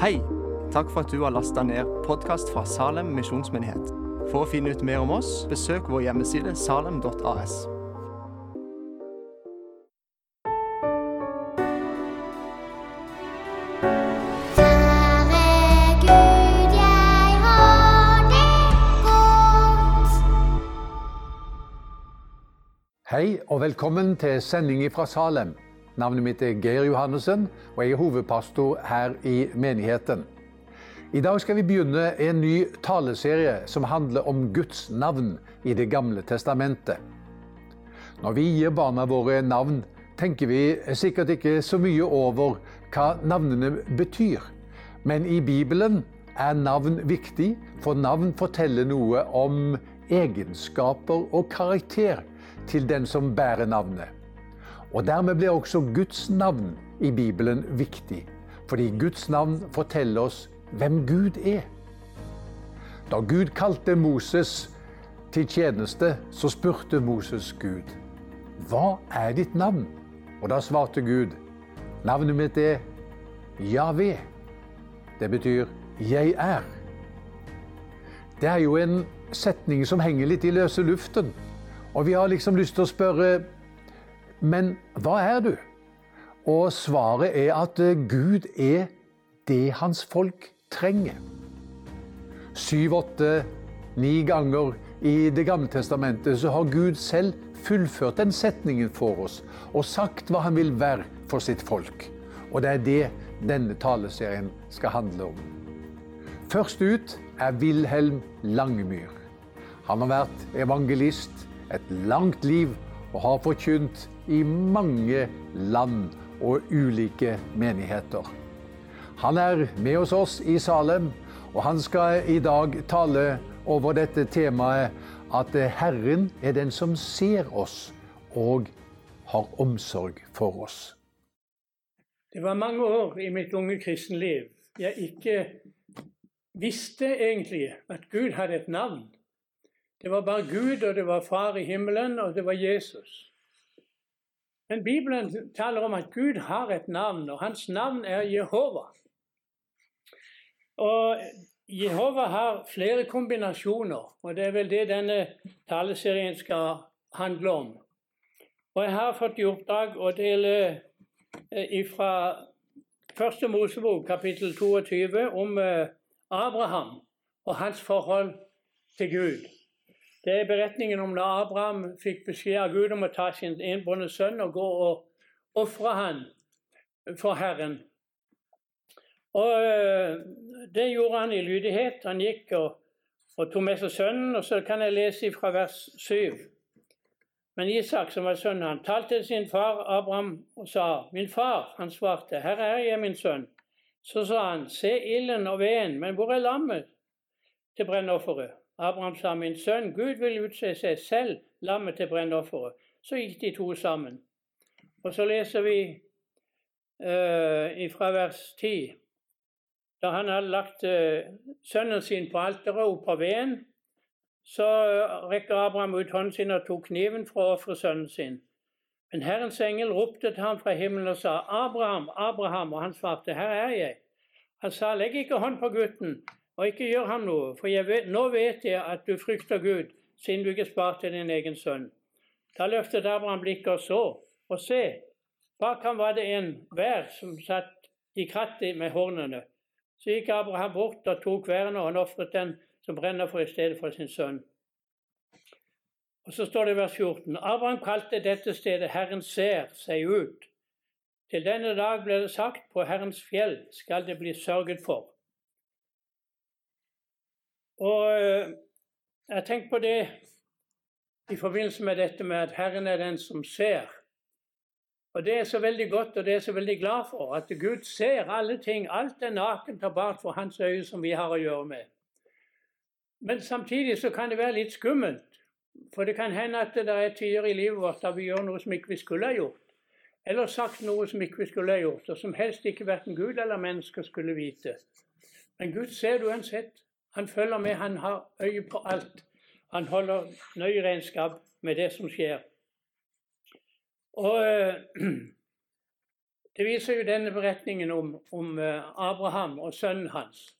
Hei! Takk for at du har lasta ned podkast fra Salem misjonsmyndighet. For å finne ut mer om oss, besøk vår hjemmeside salem.as. Hei og velkommen til sending fra Salem. Navnet mitt er Geir Johannessen, og jeg er hovedpastor her i menigheten. I dag skal vi begynne en ny taleserie som handler om Guds navn i Det gamle testamentet. Når vi gir barna våre navn, tenker vi sikkert ikke så mye over hva navnene betyr. Men i Bibelen er navn viktig, for navn forteller noe om egenskaper og karakter til den som bærer navnet. Og dermed blir også Guds navn i Bibelen viktig, fordi Guds navn forteller oss hvem Gud er. Da Gud kalte Moses til tjeneste, så spurte Moses Gud, Hva er ditt navn? Og da svarte Gud, Navnet mitt er Javé. Det betyr Jeg er. Det er jo en setning som henger litt i løse luften. Og vi har liksom lyst til å spørre Men hva er du? Og svaret er at eh, Gud er det hans folk trenger. Syv, åtte, ni ganger i Det gamle testamentet så har Gud selv fullført den setningen for oss og sagt hva han vil være for sitt folk. Og det er det denne taleserien skal handle om. Først ut er Wilhelm Langemyr. Han har vært evangelist et langt liv og har forkynt i mange land og ulike menigheter. Han er med hos oss i Salem, og han skal i dag tale over dette temaet at Herren er den som ser oss og har omsorg for oss. Det var mange år i mitt unge kristenliv jeg ikke visste egentlig at Gud hadde et navn. Det var bare Gud, og det var Far i himmelen, og det var Jesus. Men Bibelen taler om at Gud har et navn, og hans navn er Jehova. Og Jehova har flere kombinasjoner, og det er vel det denne taleserien skal handle om. Og jeg har fått i oppdrag å dele fra Første Mosebok, kapittel 22, om eh, Abraham og hans forhold til Gud. Det er beretningen om da Abraham fikk beskjed av Gud om å ta sin enbårne sønn og gå og ofre han for Herren. Og eh, Det gjorde han i lydighet. Han gikk og, og tok med seg sønnen. og Så kan jeg lese fra vers 7. Men Isak, som var sønnen han, talte til sin far Abraham og sa, 'Min far', han svarte, 'Her er jeg, min sønn'. Så sa han, 'Se ilden og veden, men hvor er lammet til brennofferet?' Abraham sa, 'Min sønn, Gud vil utse seg selv lammet til brennofferet.' Så gikk de to sammen. Og så leser vi uh, fra vers 10. Da han hadde lagt uh, sønnen sin på alteret og på veden, så rekker Abraham ut hånden sin og tok kniven for å ofre sønnen sin. Men Herrens engel ropte til ham fra himmelen og sa, 'Abraham, Abraham', og han svarte, 'Her er jeg'. Han sa, 'Legg ikke hånd på gutten, og ikke gjør ham noe, for vet, nå vet jeg at du frykter Gud, siden du ikke sparte din egen sønn'. Da løftet Abraham blikket og så, og se, bak ham var det en vær som satt i krattet med hornene. Så gikk Abraham bort og tok væren, og han ofret den som brenner for i stedet for sin sønn. Og Så står det i vers 14.: Abraham kalte dette stedet 'Herren ser seg ut'. Til denne dag ble det sagt, på Herrens fjell skal det bli sørget for. Og eh, jeg tenker på det i forbindelse med dette med at Herren er den som ser. Og Det er så veldig godt, og det er så veldig glad for, at Gud ser alle ting. Alt er nakent og bart for Hans øye som vi har å gjøre med. Men samtidig så kan det være litt skummelt. For det kan hende at det er tider i livet vårt da vi gjør noe som ikke vi skulle ha gjort. Eller sagt noe som ikke vi skulle ha gjort, og som helst ikke verken Gud eller mennesker skulle vite. Men Gud ser det uansett. Han følger med, han har øye på alt. Han holder nøye regnskap med det som skjer. Og Det viser jo denne beretningen om, om eh, Abraham og sønnen hans.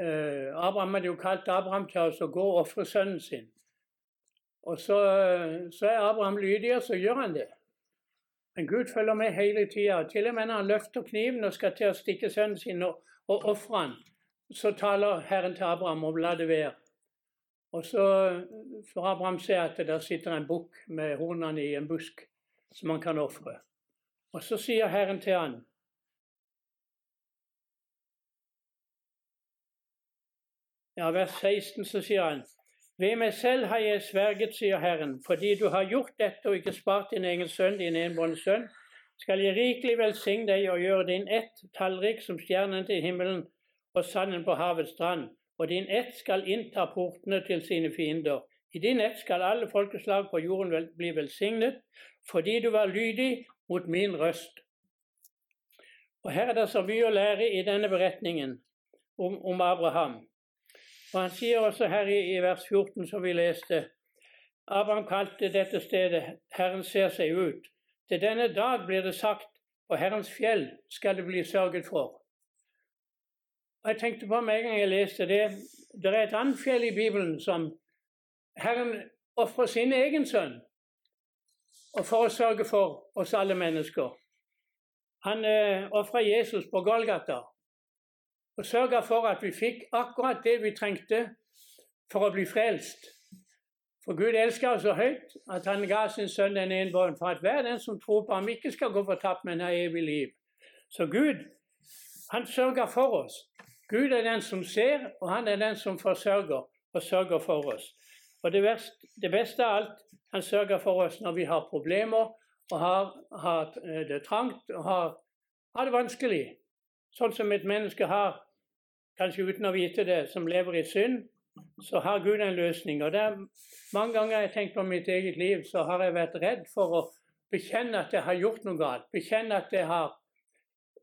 Eh, Abraham hadde jo kalt Abraham til å gå og ofre sønnen sin. Og så, så, er Abraham lydig, og så gjør han det. Men Gud følger med hele tida. Til og med når han løfter kniven og skal til å stikke sønnen sin og, og ofre han, så taler Herren til Abraham om la det være. Og så får Abraham se at der sitter en bukk med hornene i en busk som han kan ofre. Og så sier Herren til han Ja, vers 16 så sier han ved meg selv har jeg sverget, sier Herren, fordi du har gjort dette og ikke spart din egen sønn, din enbårne sønn, skal jeg rikelig velsigne deg og gjøre din ett tallrik som stjernen til himmelen og sanden på havets strand, og din ett skal innta portene til sine fiender. I din ett skal alle folkeslag på jorden bli velsignet, fordi du var lydig mot min røst. Og Her er det så mye å lære i denne beretningen om, om Abraham. Og Han sier også her i, i vers 14, som vi leste, Abraham kalte dette stedet 'Herren ser seg ut'. Til denne dag blir det sagt, på Herrens fjell skal det bli sørget for. Og Jeg tenkte på meg en gang jeg leste det, det er et annet fjell i Bibelen som Herren ofrer sin egen sønn og for å sørge for oss alle mennesker. Han eh, ofra Jesus på Golgata og sørga for at vi fikk akkurat det vi trengte for å bli frelst. For Gud elsker oss så høyt at han ga sin sønn den enbåren for at hver den som tror på ham, ikke skal gå fortapt, men ha evig liv. Så Gud, han sørger for oss. Gud er den som ser, og han er den som forsørger og sørger for oss. Og det, verste, det beste av alt, han sørger for oss når vi har problemer og har, har det trangt og har, har det vanskelig. Sånn som et menneske har kanskje uten å vite det, som lever i synd, så har Gud en løsning. Og det er Mange ganger jeg har tenkt på mitt eget liv, så har jeg vært redd for å bekjenne at jeg har gjort noe galt. Bekjenne at jeg har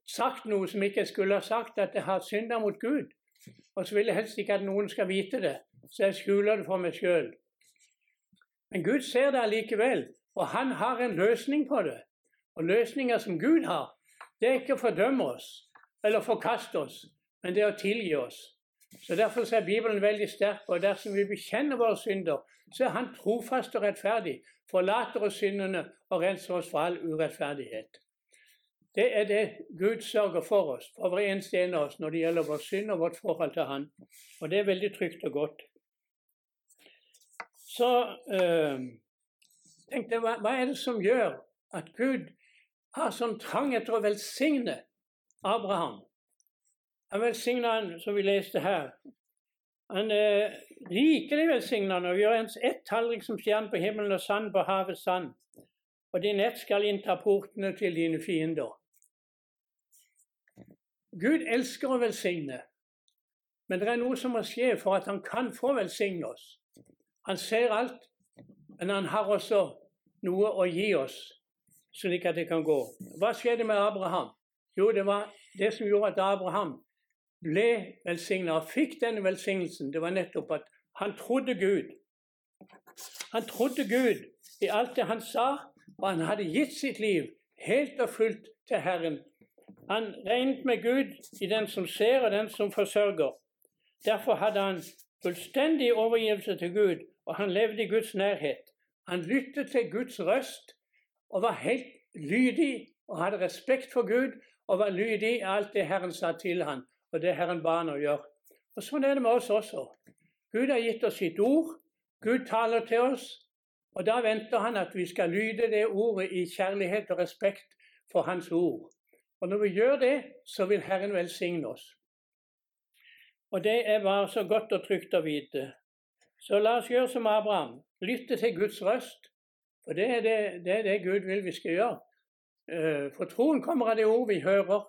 sagt noe som ikke jeg skulle ha sagt, at jeg har synda mot Gud. Og så vil jeg helst ikke at noen skal vite det, så jeg skjuler det for meg sjøl. Men Gud ser det allikevel, og han har en løsning på det. Og løsninger som Gud har, det er ikke å fordømme oss eller forkaste oss, men det er å tilgi oss. Så Derfor er Bibelen veldig sterk og Dersom vi bekjenner våre synder, så er Han trofast og rettferdig, forlater oss syndene og renser oss for all urettferdighet. Det er det Gud sørger for oss, for hver eneste en av oss, når det gjelder vår synd og vårt forhold til Han. Og det er veldig trygt og godt. Så øh, tenkte jeg, hva, hva er det som gjør at Gud har sånn trang etter å velsigne Abraham? Han velsigna han, som vi leste her. Han er rikelig velsigna han og gjør ens ett tallrik som stjerne på himmelen og sand på havets sand. Og din ett skal innta portene til dine fiender. Gud elsker å velsigne, men det er noe som må skje for at han kan få velsigne oss. Han ser alt, men han har også noe å gi oss, slik at det kan gå. Hva skjedde med Abraham? Jo, det var det som gjorde at Abraham ble velsigna og fikk denne velsignelsen, det var nettopp at han trodde Gud. Han trodde Gud i alt det han sa, og han hadde gitt sitt liv helt og fullt til Herren. Han regnet med Gud i den som ser, og den som forsørger. Derfor hadde han fullstendig overgivelse til Gud, og han levde i Guds nærhet. Han lyttet til Guds røst og var helt lydig og hadde respekt for Gud og var lydig i alt det Herren sa til ham og det Herren ba ham å gjøre. Og Sånn er det med oss også. Gud har gitt oss sitt ord. Gud taler til oss. Og da venter han at vi skal lyde det ordet i kjærlighet og respekt for Hans ord. Og når vi gjør det, så vil Herren velsigne oss. Og det er bare så godt og trygt å vite. Så la oss gjøre som Abraham. Lytte til Guds røst. For det er det, det, er det Gud vil vi skal gjøre. Eh, for troen kommer av det ord vi hører.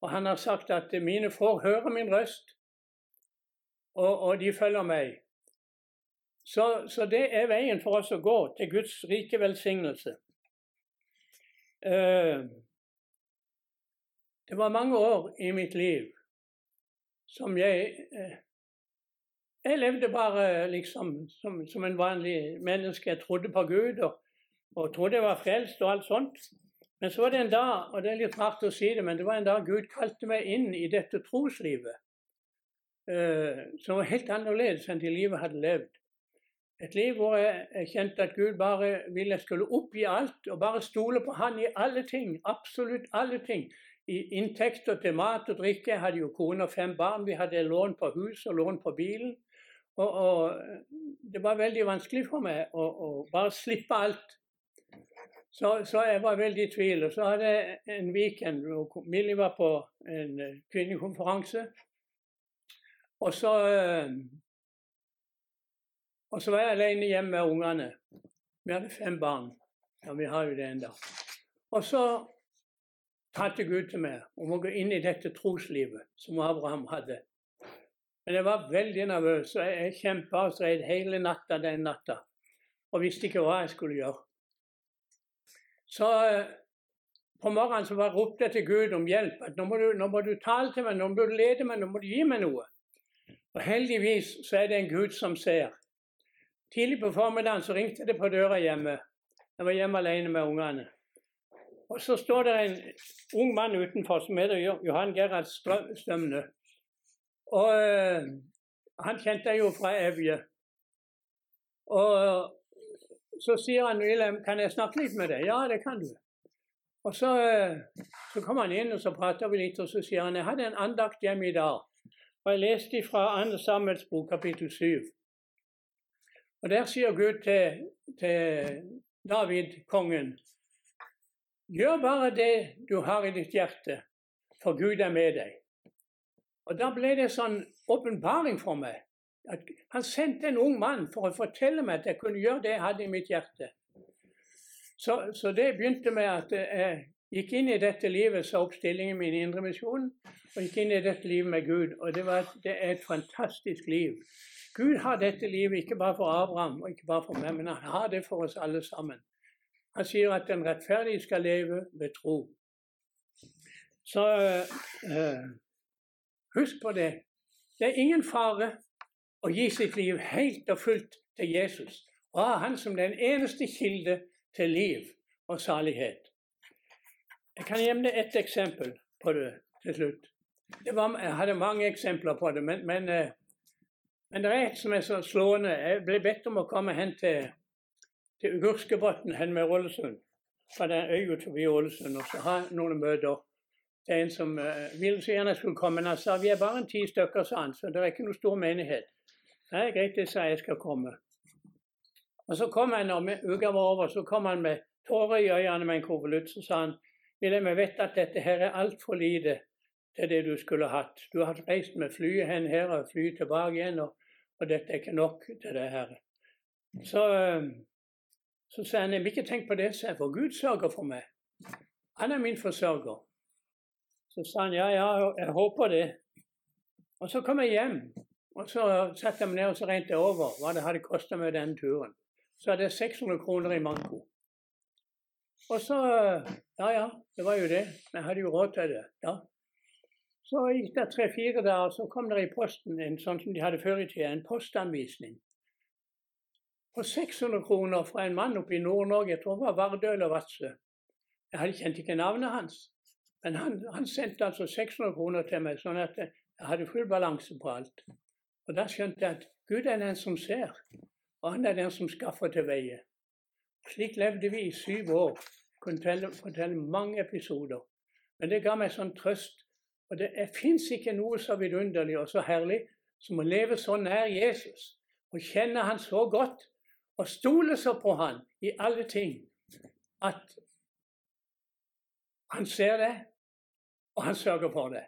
Og han har sagt at mine får høre min røst, og, og de følger meg. Så, så, det er veien for oss å gå til Guds rike velsignelse. Uh, det var mange år i mitt liv som jeg uh, Jeg levde bare liksom som, som, en vanlig menneske. Jeg trodde på Gud og, og trodde jeg var frelst og alt sånt. Men så var det en dag, og det er litt rart å si det, men det var en dag Gud kalte meg inn i dette troslivet. eh, som var helt annerledes enn det livet hadde levd. Et liv hvor jeg, jeg kjente at Gud bare ville jeg skulle oppgi alt og bare stole på Han i alle ting. Absolutt alle ting. I inntekter til mat og drikke. Jeg hadde jo kone og fem barn. Vi hadde lån på hus og lån på bilen. Og, og det var veldig vanskelig for meg å, å bare slippe alt. Så, så jeg var veldig i tvil. Og så hadde jeg en weekend hvor Millie var på en eh, kvinnekonferanse. Og så, eh, og så var jeg alene hjemme med ungene. Vi hadde fem barn. Ja, vi har jo det ennå. Og så talte Gud til meg om å gå inn i dette troslivet som Abraham hadde. Men jeg var veldig nervøs, og jeg kjempa og stred hele natta den natta. Og visste ikke hva jeg skulle gjøre. Så eh, på morgenen så var ropte jeg til Gud om hjelp. at nå må, du, nå må du tale til meg, nå må du lede meg, nå må du gi meg noe. Og heldigvis så er det en Gud som ser. Tidlig på formiddagen så ringte det på døra hjemme. Jeg var hjemme alene med ungene. Og så står det en ung mann utenfor som heter Johan Gerhard Strømne. Og eh, han kjente jeg jo fra Evje. Og så sier han Wilhelm, kan jeg snakke litt med deg? Ja, det kan du. Og så, eh, så kom han inn, og så prater vi litt, og så sier han jeg hadde en andakt hjemme i dag. Og jeg leste fra 2. Samuels bok, kapittel 7. Og der sier Gud til, til David, kongen, gjør bare det du har i ditt hjerte, for Gud er med deg. Og da ble det sånn åpenbaring for meg. Han sendte en ung mann for å fortelle meg at jeg kunne gjøre det jeg hadde i mitt hjerte. Så, så det begynte med at jeg gikk inn i dette livet, sa opp stillingen min i Indremisjonen, og gikk inn i dette livet med Gud. Og det, var, det er et fantastisk liv. Gud har dette livet ikke bare for Abraham og ikke bare for meg, men han har det for oss alle sammen. Han sier at den rettferdige skal leve ved tro. Så eh, husk på det. Det er ingen fare å gi sitt liv helt og fullt til Jesus og ha han som den eneste kilde til liv og salighet. Jeg kan deg ett eksempel på det til slutt. Var, jeg hadde mange eksempler på det, men, men, eh, men det er et som er så slående. Jeg ble bedt om å komme hen til, til Gurskebotn hen med Ålesund. Fra den øya forbi Ålesund, og så ha noen møter. Det er en som uh, ville så gjerne skulle komme, men han sa vi er bare en ti stykker, sa han, så det er ikke noe stor menighet. Det er greit, det sa jeg skal komme. Og så kom han, og uka var over, så kom han med tårer i øynene med en konvolutt. Så sa han Wilhelm, jeg vet at dette her er altfor lite til det du skulle hatt. Du har reist med flyet hen her og flyet tilbake igjen, og, og dette er ikke nok til det her. Så, eh, så sa han, jeg vil ikke tenke på det, sa jeg, for Gud sørger for meg. Han er min forsørger. Så sa han, ja, ja, jeg håper det. Og så kom jeg hjem, og så satte jeg meg ned og så regnet over hva det hadde kosta meg denne turen. Så hadde jeg 600 kroner i manko. Og så Ja, ja, det var jo det. Jeg hadde jo råd til det. ja. Så gikk det tre-fire dager, så kom det i posten en sånn som de hadde før i tida, en postanvisning. På 600 kroner fra en mann oppe i Nord-Norge, jeg tror det var Vardø eller Vadsø. Jeg hadde kjent ikke navnet hans. Men han, han sendte altså 600 kroner til meg, sånn at jeg hadde full balanse på alt. Og da skjønte jeg at Gud er den som ser, og han er den som skaffer til veie. Slik levde vi i syv år. Jeg kunne fortelle, fortelle mange episoder. Men det ga meg sånn trøst. Og det fins ikke noe så vidunderlig og så herlig som å leve så nær Jesus og kjenne han så godt og stole så på han i alle ting at han ser det, og han sørger for det.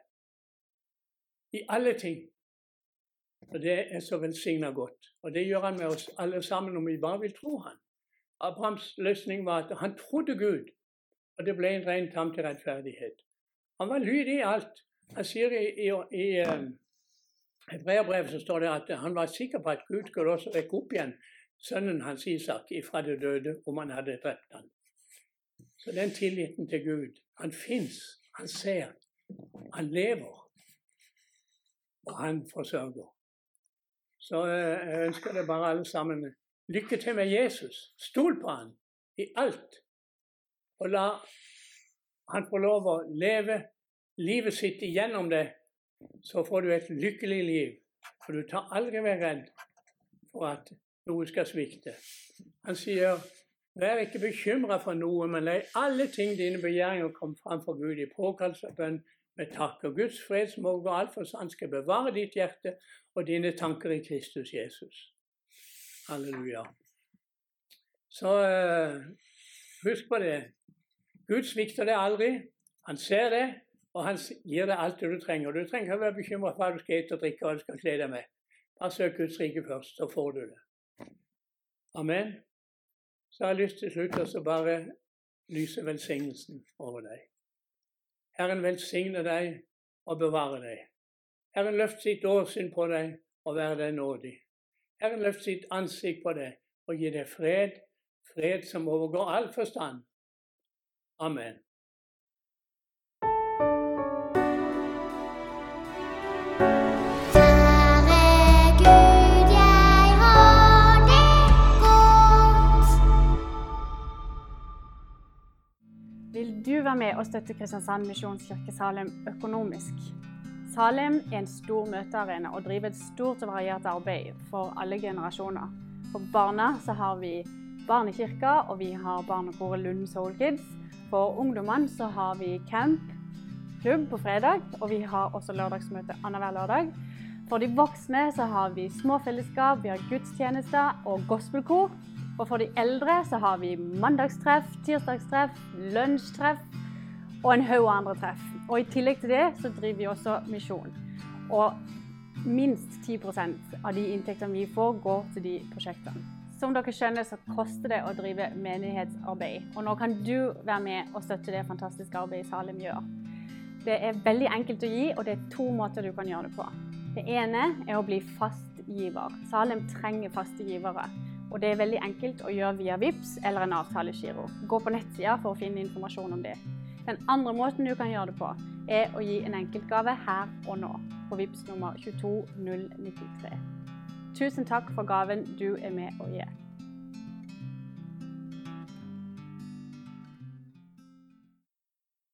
I alle ting. Og Det er så velsigna godt. Og det gjør han med oss alle sammen om vi bare vil tro han. Abrahams løsning var at han trodde Gud, og det ble en ren tam til rettferdighet. Han var lydig i alt. Han sier i, i, i um, Hebreerbrevet så står det at han var sikker på at Gud skulle også vekke opp igjen sønnen hans Isak ifra det døde om han hadde drept ham. Så den tilliten til Gud Han fins, han ser, han lever, og han forsørger. Så eh, jeg ønsker det bare alle sammen lykke til med Jesus. Stol på han i alt. Og la han få lov å leve livet sitt igjennom det, så får du et lykkelig liv. For du tar aldri være redd for at noe skal svikte. Han sier Vær ikke bekymra for noe, men la alle ting dine begjæringer komme fram for Gud i påkallelse og bønn med takk. Og Guds fred som overgår alt forstand, skal bevare ditt hjerte og dine tanker i Kristus Jesus. Halleluja. Så uh, husk på det. Gud svikter deg aldri. Han ser det, og han gir deg alt det du trenger. Du trenger ikke være bekymra for hva du skal spise og drikke og hva du skal kle deg med. Bare søk Guds rike først, så får du det. Amen. Så har jeg lyst til slutt å bare lyse velsignelsen over deg. Herren velsigne deg og bevare deg. Herren løft sitt åsyn på deg og være deg nådig. Herren løft sitt ansikt på deg og gi deg fred, fred som overgår all forstand. Amen. Du være med og støtte Kristiansand Misjonskirke Salem økonomisk? Salem er en stor møtearena og driver et stort og variert arbeid for alle generasjoner. For barna så har vi Barnekirka, og vi har barnekoret Lund Soul Kids. For ungdommene så har vi camp, klubb på fredag, og vi har også lørdagsmøte annenhver lørdag. For de voksne så har vi små fellesskap, vi har gudstjenester og gospelkor. Og for de eldre så har vi mandagstreff, tirsdagstreff, lunsjtreff og en haug andre treff. Og i tillegg til det så driver vi også misjon. Og minst 10% av de inntektene vi får, går til de prosjektene. Som dere skjønner, så koster det å drive menighetsarbeid. Og nå kan du være med og støtte det fantastiske arbeidet Salem gjør. Det er veldig enkelt å gi, og det er to måter du kan gjøre det på. Det ene er å bli fast giver. Salem trenger faste givere. Og det er veldig enkelt å gjøre via VIPS eller en avtalegiro. Gå på nettsida for å finne informasjon om det. Den andre måten du kan gjøre det på, er å gi en enkeltgave her og nå på VIPS nummer 22093. Tusen takk for gaven du er med å gi.